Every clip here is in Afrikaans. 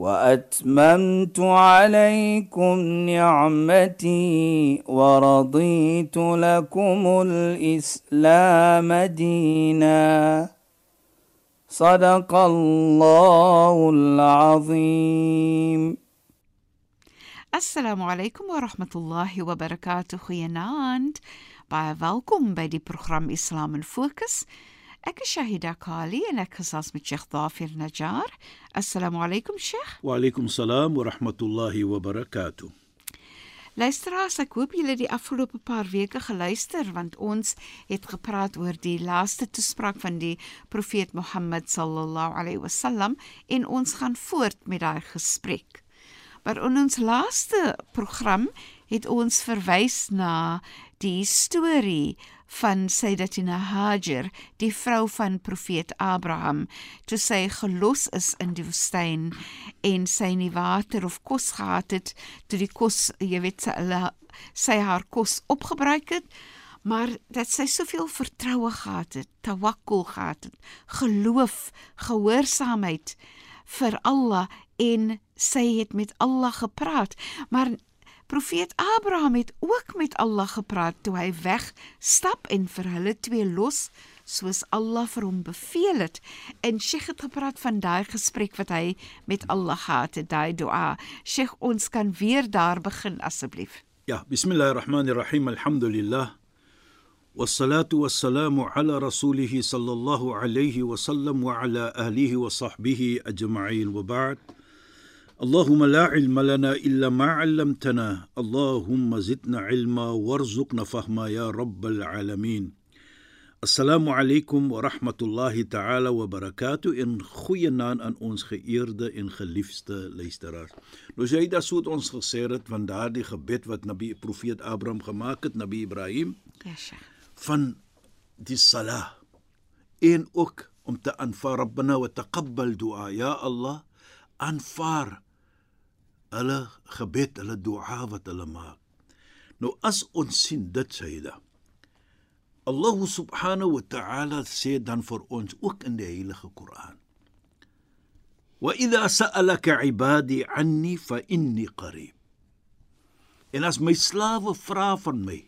وأتممت عليكم نعمتي ورضيت لكم الإسلام دينا. صدق الله العظيم. السلام عليكم ورحمة الله وبركاته. يا ناند Baie welkom by die program Islam. Ek is Shahida Kali en ek gesels met Sheikh Dafir Najjar. Assalamu alaykum Sheikh. Wa alaykum salaam wa rahmatullahi wa barakatuh. Luisteraars, ek hoop julle het die afgelope paar weke geluister want ons het gepraat oor die laaste toespraak van die profeet Mohammed sallallahu alaihi wasallam en ons gaan voort met daai gesprek. Maar in ons laaste program het ons verwys na die storie van Sayyidatina Hajar, die vrou van profeet Abraham, toe sy gelos is in die woestyn en sy nie water of kos gehad het, toe die kos, jy weet, sy, sy haar kos opgebruik het, maar dat sy soveel vertroue gehad het, tawakkul gehad het, geloof, gehoorsaamheid vir Allah en sy het met Allah gepraat, maar Profeet Abraham het ook met Allah gepraat toe hy wegstap en vir hulle twee los soos Allah vir hom beveel het. En Sheikh het gepraat van daai gesprek wat hy met Allah gehad het, daai dua. Sheikh, ons kan weer daar begin asseblief. Ja, bismillahirrahmanirrahim. Alhamdulillah. والصلاه والسلام على رسوله صلى الله عليه وسلم وعلى اهله وصحبه اجمعين وبعد اللهم لا علم لنا إلا ما علمتنا. اللهم زدنا علما وارزقنا فهما يا رب العالمين. السلام عليكم ورحمة الله تعالى وبركاته. إن خوينان أن أنس خيرد إن خليفست ليسترار نو سود أنس خسيرت من دار دي خبت وات نبي بروفيت أبرام خماكت نبي إبراهيم فن دي الصلاة إن أك أم ربنا وتقبل دعاء يا الله أنفار hulle gebed, hulle dua wat hulle maak. Nou as ons sien dit Sayyida. Allah subhanahu wa ta'ala sê dan vir ons ook in die heilige Koran. Wa idha sa'alaka 'ibadi 'anni fa inni qarib. En as my slawe vra van my,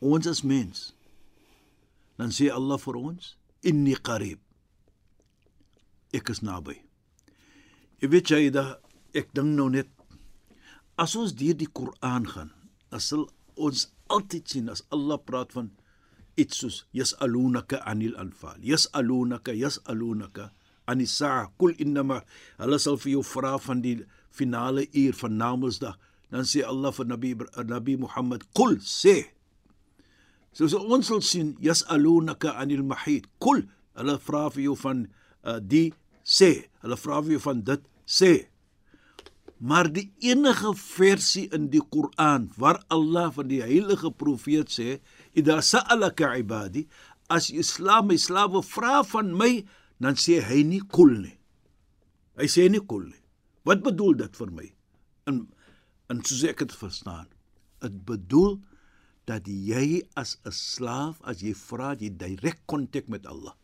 ons as mens, dan sê Allah vir ons, inni qarib. Ek is naby. Jy weet jy dat ek dink nou net as ons deur die Koran gaan, dan sal ons altyd sien as Allah praat van iets soos yasalunaka anil anfal. Yasalunaka, yasalunaka anisa kul innama hulle sal vir jou vra van die finale uur van Namedsdag. Dan sê Allah vir Nabi Nabi Muhammad, "Kul sê." So, so ons sal sien yasalunaka anil mahid. Kul hulle vra vir jou van uh, die sê. Hulle vra vir jou van dit sê. Maar die enige versie in die Koran waar Allah van die heilige profeet sê, "Idha sa'alaka ibadi," as Islam my slawe vra van my, dan sê hy nie kul nie. Hy sê nie kul nie. Wat bedoel dit vir my? In in soos ek dit verstaan, dit bedoel dat jy as 'n slaaf as jy vra jy direk kontak met Allah.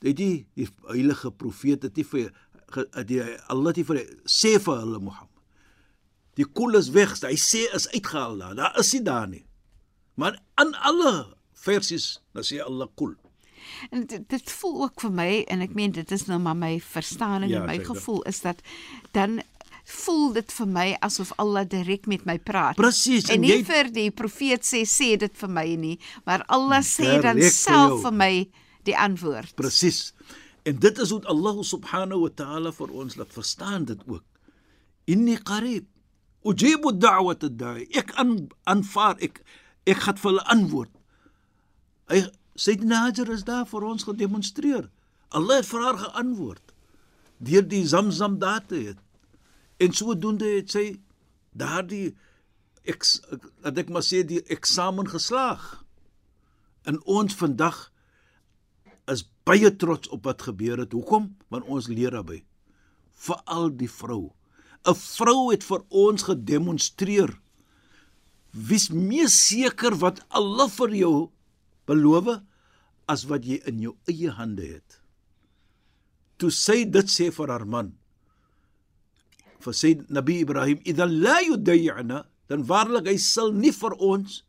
Dit die, die heilige profeet het nie vir die Allah het vir sê vir hulle Mohammed. Die koel is weg, hy sê is uitgehaal daar. Daar is hy daar nie. Maar in alle versies dan sê Allah koel. En dit, dit voel ook vir my en ek meen dit is nou maar my verstaan en Ja, my gevoel is dat dan voel dit vir my asof Allah direk met my praat. Presies, En en nie jy- vir die profeet sê sê dit vir my nie, maar Allah sê dan Direk vir self jou. vir my die antwoord. Presies. En dit is hoe Allah subhanahu wa ta'ala vir ons laat verstaan dit ook. Inni qarib. Ujibu da'wat ad-da'i. Ek aan, aanvaar ek ek gaan vir hulle antwoord. Hy Sayyidina Hajar is daar vir ons gedemonstreer. Allah het vir haar geantwoord deur die Zamzam daar te hê. En sodoende het sy daardie ek dat ek maar sê die eksamen geslaag. En ons vandag is baie trots op wat gebeur het. Hoekom? Want ons leer daarbey. Veral die vrou. 'n Vrou het vir ons gedemonstreer wie's meer seker wat Allah vir jou beloof as wat jy in jou eie hande het. Toe sy dit sê vir haar man, vir sy Nabi Ibrahim, "Idan la yudayna," dan waarlik hy sal nie vir ons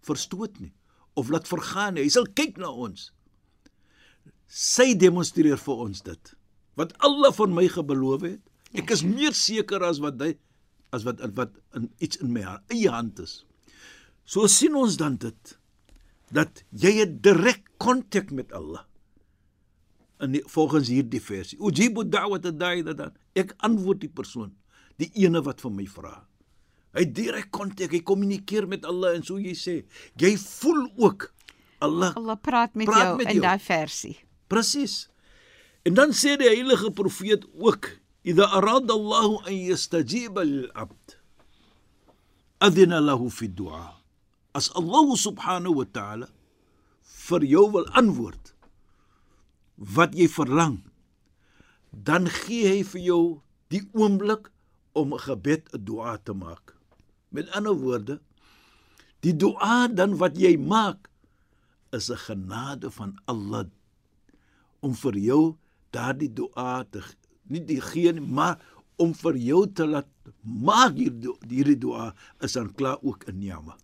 verstoot nie of laat vergaan nie. Hy sal kyk na ons. Sy demonstreer vir ons dit. Wat Allah van my gebeloof het, ek is meer seker as wat hy as wat wat in iets in my eie hand is. So sien ons dan dit dat jy 'n direk kontak met Allah. In die, volgens hierdie versie. Ujibu da'wat ad-da'i dan. Ek antwoord die persoon, die ene wat vir my vra. Hy direk kontak, hy kommunikeer met Allah en so jy sê, jy voel ook Allah Allah praat met Praat jou met in daai versie. Presies. En dan sê die heilige profeet ook: "Idha arada Allahu an yastajiba lil-'abd, adhina lahu fi du'a." As Allah subhanahu wa ta'ala vir jou wil antwoord wat jy verlang, dan gee hy vir jou die oomblik om 'n gebed, 'n dua te maak. Met ander woorde, die dua dan wat jy maak is 'n genade van Allah om vir jou daardie dua te nie die gee nie, maar om vir jou te laat maak hierdie hierdie dua is dan klaar ook 'n ni'ma.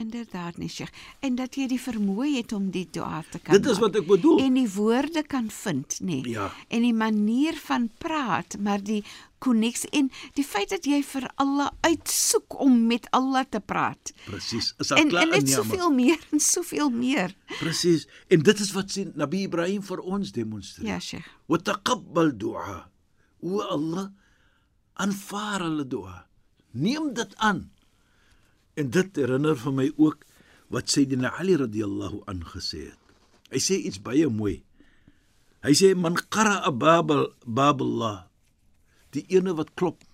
Inderdaad nie, Sheikh. En dat jy die vermoë het om die dua te kan Dit is wat ek bedoel. En die woorde kan vind, nê. Ja. En die manier van praat, maar die koneksie en die feit dat jy vir Allah uitsoek om met Allah te praat. Presies, is En klaar en 'n net soveel meer en soveel meer. Presies. En dit is wat sien Nabi Ibrahim vir ons demonstreer. Ja, Sheikh. Wa taqabbal du'a. O Allah, aanvaar hulle dua. Neem dit aan. En dit herinner vir my ook wat Sayyidina Ali radhiyallahu an gesê het. Hy sê iets baie mooi. Hy sê man qara'a babal baballah. Die ene wat klop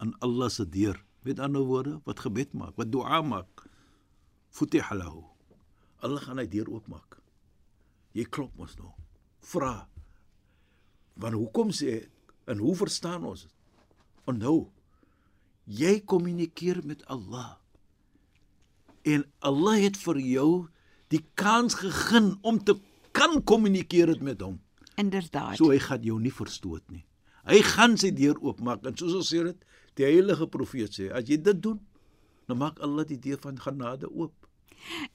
aan Allah se deur. Met ander woorde, wat gebed maak, wat dua maak. Futih lahu. Allah gaan hy deur oopmaak. Jy klop mos nou. Vra. Want hoekom sê en hoe verstaan ons dit? Onthou, jy kommunikeer met Allah. En Allah het vir jou die kans gegee om te kan kommunikeer met hom. Inderdaad. So hy gaan jou nie verstoot nie. Hy gaan sy deur oopmaak en soos ons sê dit, die heilige profeet sê, as jy dit doen, dan maak Allah die deur van genade oop.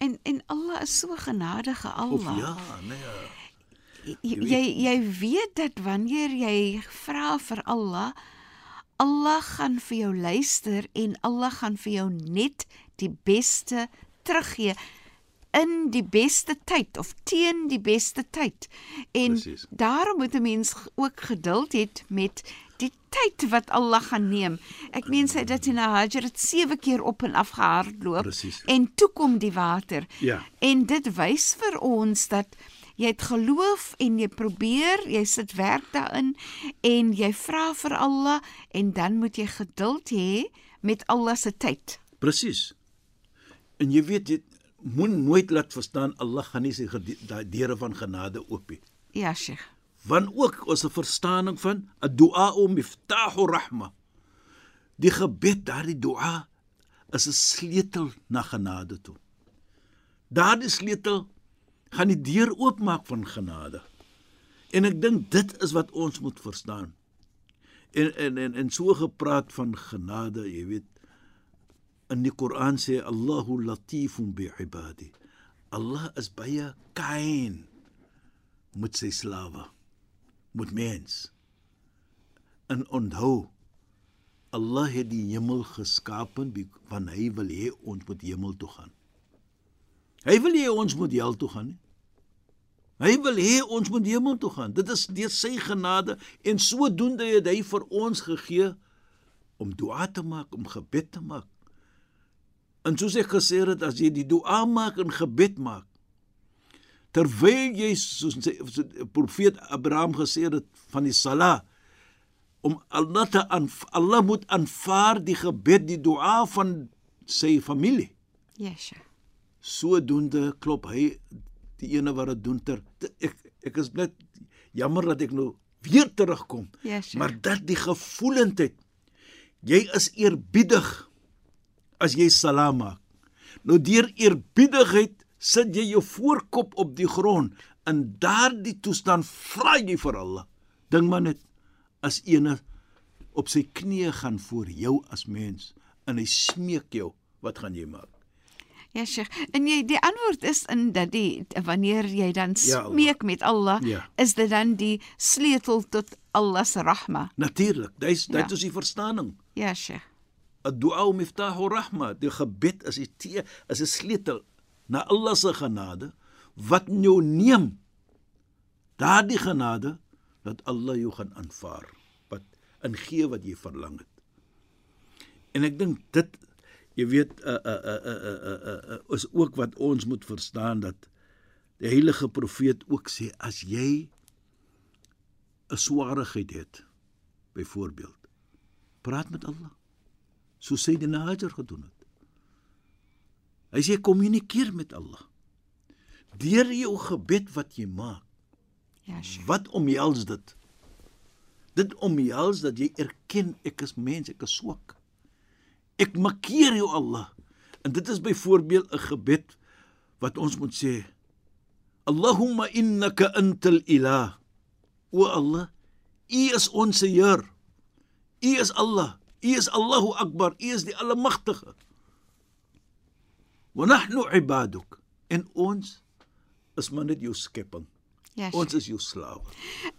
En en Allah is so genadige Of Allah. ja, nee. ja. Jy jy, jy weet dat wanneer jy vra vir Allah, Allah gaan vir jou luister en Allah gaan vir jou net die beste teruggee in die beste tyd of teen die beste tyd. En Presies. daarom moet 'n mens ook geduld het met die tyd wat Allah gaan neem. Ek meen sy dat in Hajar het 7 keer op en af gehardloop Presies. en toe kom die water. Ja. En dit wys vir ons dat jy het geloof en jy probeer, jy sit werk daarin en jy vra vir Allah en dan moet jy geduld hê met Allah se tyd. Presies. En jy weet jy moet nooit laat verstaan Allah gaan nie sy deure van genade oop nie. Ja, Sheikh. Want ook ons 'n verstaaning van 'n du'a miftahu rahma. Die gebed, daardie du'a is 'n sleutel na genade toe. Daardie sleutel gaan die deur oopmaak van genade. En ek dink dit is wat ons moet verstaan. En en en, en so gepraat van genade, jy weet, in die Koran sê Allahu latifun bi ibadi. Allah is baie kind met sy slawe, met mens. En onthou, Allah het die hemel geskapen want hy wil hê ons moet hemel toe gaan. Hy wil hê ons moet hel toe gaan nie. Hy wil hê ons moet hemel toe gaan. Dit is deur sy genade en sodoende het hy vir ons gegee om dua te maak, om gebed te maak. En soos ek gesê het, as jy die dua maak en gebed maak, terwyl jy soos sy profeet Abraham gesê het van die sala om Allah te aanv- Allah moet aanvaar die gebed, die dua van sy familie. Ja, Sheikh. Sodoende klop hy die ene wat dit doen ter te- ek ek is net jammer dat ek nou weer terugkom. Ja, Sheikh. Maar dat die gevoelendheid jy is eerbiedig as jy salaam maak. Nou deur eerbiedigheid sit jy jou voorkop op die grond. In daardie toestand vra jy vir Allah. Dink maar net as ene op sy knieë gaan voor jou as mens en hy smeek jou, wat gaan jy maak? Ja, Sheikh. En jy die antwoord is in dat die wanneer jy dan Ja, Allah. smeek met Allah, Ja. is dit dan die sleutel tot Allah se rahma. Natuurlik, dis dit Ja. is die verstaaning. Ja, Sheikh. Ad-du'a miftahu rahma. Die gebed is die tee, is 'n sleutel na Allah se genade wat jou neem. Daardie genade dat Allah jou gaan aanvaar wat ingee wat jy verlang het. En ek dink dit jy weet uh, uh, uh, uh, uh, uh, uh, is ook wat ons moet verstaan dat die heilige profeet ook sê as jy 'n swaarigheid het byvoorbeeld praat met Allah so sê die Hajar gedoen het. Hy sê kommunikeer met Allah. Deur jou gebed wat jy maak. Ja, Sheikh. Wat omhels dit? Dit omhels dat jy erken ek is mens, ek is swak. Ek makkeer jou Allah. En dit is byvoorbeeld 'n gebed wat ons moet sê Allahumma innaka antal ilah. O Allah, U is ons Heer. U is Allah. U is Allahu Akbar. U is die Almagtige. Wa nahnu ibaduk. En ons is maar net jou skepping. Ja, Ons is jou slawe.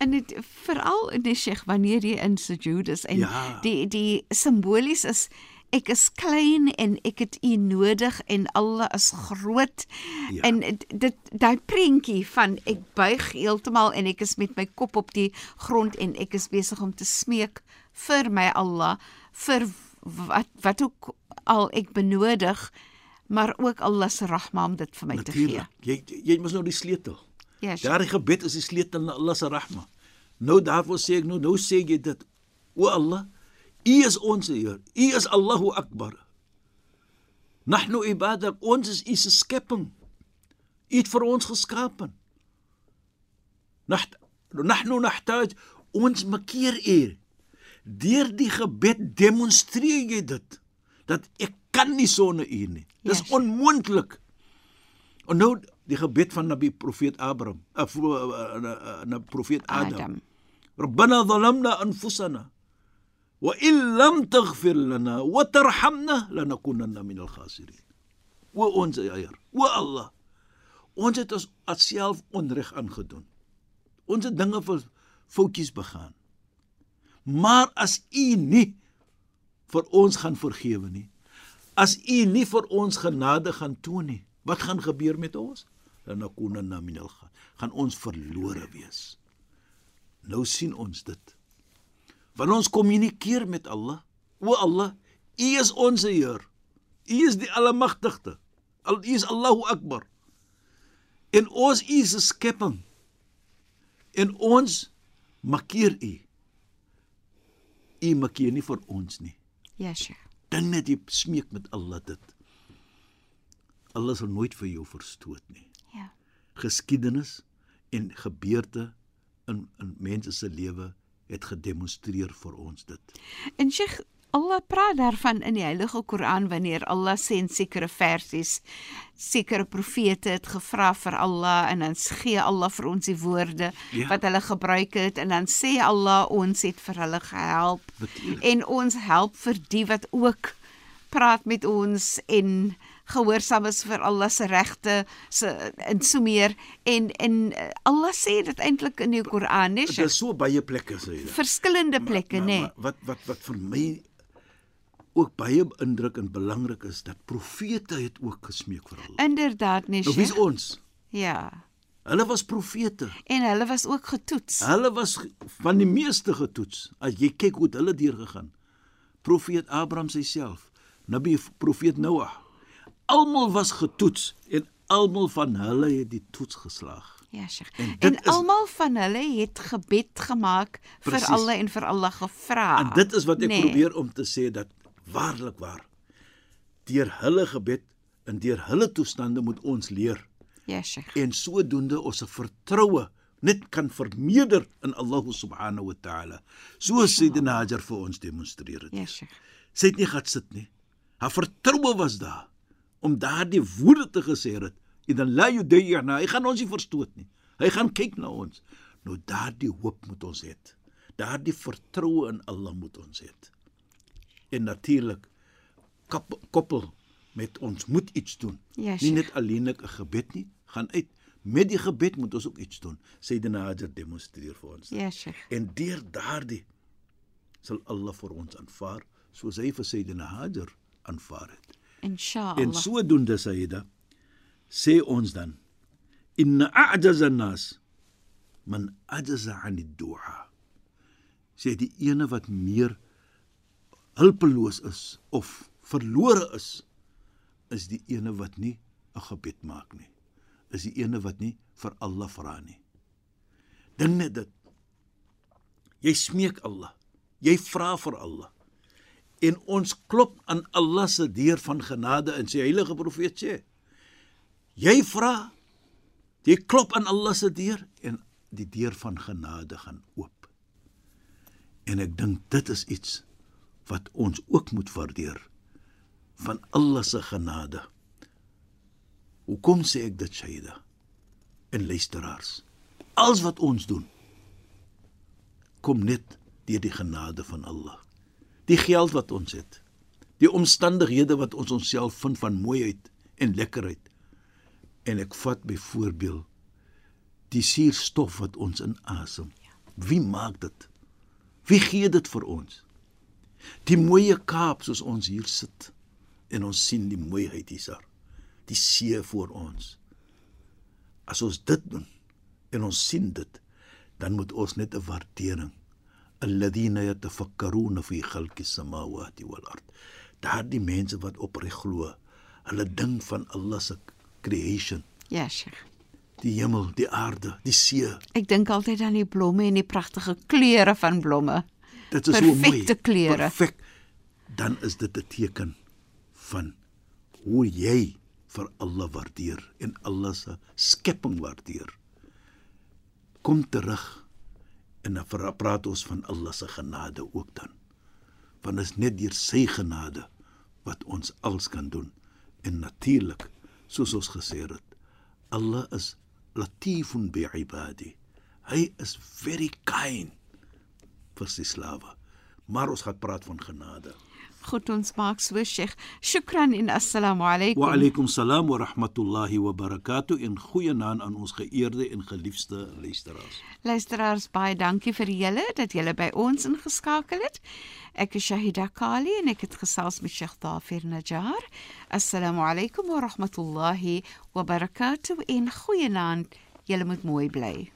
En dit veral in die Sheikh wanneer jy in sujud is en Ja. die die simbolies is ek is klein en ek het u nodig en Allah is groot. Ja. En dit daai prentjie van ek buig heeltemal en ek is met my kop op die grond en ek is besig om te smeek vir my Allah vir wat wat ook al ek benodig maar ook Allah se rahma om dit vir my te gee. Jy jy mos nou die sleutel. Ja, Sheikh. Daardie gebed is die sleutel na Allah se rahma. Nou daarvoor sê ek nou nou sê jy dit. O Allah, U is ons Heer. U is Allahu Akbar. Nahnu ibadak, ons is U se skepping. U het vir ons geskape. Naht nahnu nahtaj ons makkeer U. Deur die gebed demonstreer jy dit dat ek kan nie sonder U nie. Dis yes. onmoontlik. En nou die gebed van Nabi profeet Abraham, eh, uh, eh, eh, na profeet Adam. Adam. Rabbana zalamna anfusana wa in lam taghfir lana wa tarhamna lanakunanna min al-khasirin. O ons Heer, o Allah. Ons het ons self onreg aangedoen. Ons het dinge vir foutjies begaan. Maar as U nie vir ons gaan vergewe nie, as U nie vir ons genade gaan toon nie, wat gaan gebeur met ons? Lanakunanna minal kha. Gaan ons verlore wees. Nou sien ons dit. Wanneer ons kommunikeer met Allah, o Allah, U is ons Heer. U is die Almagtige. Al U is Allahu Akbar. En ons U is 'n skepping. En ons makkeer U. U makkeer nie vir ons nie. Ja, Sheikh. Dink net jy smeek met Allah dit. Allah sal nooit vir jou verstoot nie. Ja. Geskiedenis en gebeurte in in mense se lewe het gedemonstreer vir ons dit. En Sheikh Allah praat daarvan in die Heilige Koran wanneer Allah sê in sekere versies sekere profete het gevra vir Allah en dan gee Allah vir ons die woorde Ja. wat hulle gebruik het en dan sê Allah ons het vir hulle gehelp Natuurlijk. en ons help vir die wat ook praat met ons en gehoorsaam is vir Allah se regte se en so meer en en eh, Allah sê dit eintlik in die Koran, nee, Dit is so baie plekke sê dit. verskillende plekke, nê? maar Wat wat wat vir my ook baie beïndruk en belangrik is dat profete het ook gesmeek vir Allah. Inderdaad, nee, Nou wie's Sheikh. ons? Ja. Hulle was profete. En hulle was ook getoets. Hulle was van die meeste getoets. As jy kyk hoe hulle deurgegaan. Profeet Abraham self, Nabi profeet Noah. Almal was getoets en almal van hulle het die toets geslaag. Ja, Sheikh. En En, is- almal van hulle het gebed gemaak vir Presies. Allah en vir Allah gevra. En dit is wat ek Nee. probeer om te sê dat waarlik waar deur hulle gebed en deur hulle toestande moet ons leer Ja, Sheikh. en sodoende ons se vertroue net kan vermeerder in Allah subhanahu wa taala. Soos Sayyidina Hajar vir ons demonstreer het. Ja, Sheikh. Sy het nie gaan sit nie. Haar vertroue was daar om daardie woorde te gesê het. Idan la yudayna, hy gaan ons nie verstoot nie. Hy gaan kyk na ons. Nou daardie hoop moet ons hê. Daardie vertroue in Allah moet ons hê. En natuurlik kop- koppel met ons moet iets doen. Ja, nie net alleenlik 'n gebed nie, gaan uit. Met die gebed moet ons ook iets doen. Sayyidina Hajar demonstreer vir ons. Ja, Sheikh. En deur daardie sal Allah vir ons aanvaar soos hy vir Sayyidina Hajar aanvaar het. Inshallah. En sodoende Sayyida sê ons dan inna a'jaza an-nas man ajaza 'an ad-du'a. Sê die ene wat meer hulpeloos is of verlore is is die ene wat nie 'n gebed maak nie. Is die ene wat nie vir Allah vra nie. Dink net dit. Jy smeek Allah. Jy vra vir Allah. En ons klop aan Allah se deur van genade en sy heilige profeet sê: Jy vra, jy klop aan Allah se deur en die deur van genade gaan oop. En ek dink dit is iets wat ons ook moet waardeer van Allah se genade. Hoekom sê ek dit, Shaida? En luisteraars, alles wat ons doen kom net deur die genade van Allah. Die geld wat ons het, die omstandighede wat ons onsself vind van mooiheid en lekkerheid. En ek vat byvoorbeeld die suurstof wat ons inasem. Wie maak dit? Wie gee dit vir ons? Die mooie Kaap soos ons hier sit en ons sien die mooiheid hier. Die see voor ons. As ons dit doen en ons sien dit, dan moet ons net 'n waardering. Alladhina yatafakkaruna fi khalqi samawati wal ard. Daardie mense wat opreg glo, hulle ding van Allah se creation, Ja, Sheikh. die hemel, die aarde, die see. Ek dink altyd aan die blomme en die pragtige kleure van blomme. Dit is so mooi. Perfekte kleure. Perfek. Dan is dit 'n teken van hoe jy vir Allah waardeer en Allah se skepping waardeer. Kom terug en dan praat ons van Allah se genade ook dan. Want dit is net deur sy genade wat ons alles kan doen. En natuurlik, soos ons gesê het, Allah is latifun bi ibadi. Hy is very kind vir sy slawe. Maar ons gaan praat van genade. Goed, ons maak so, Sheikh. Shukran en assalamu alaykum. Wa alaykum salaam wa rahmatullahi wa barakatuh en goeienaand aan ons geëerde en geliefde luisteraars. Luisteraars, baie dankie vir julle dat julle by ons ingeskakel het. Ek is Shahida Kali en ek het gesels met Sheikh Dafir Najjar. Assalamu alaykum wa rahmatullahi wa barakatuh en goeienaand. Julle moet mooi bly.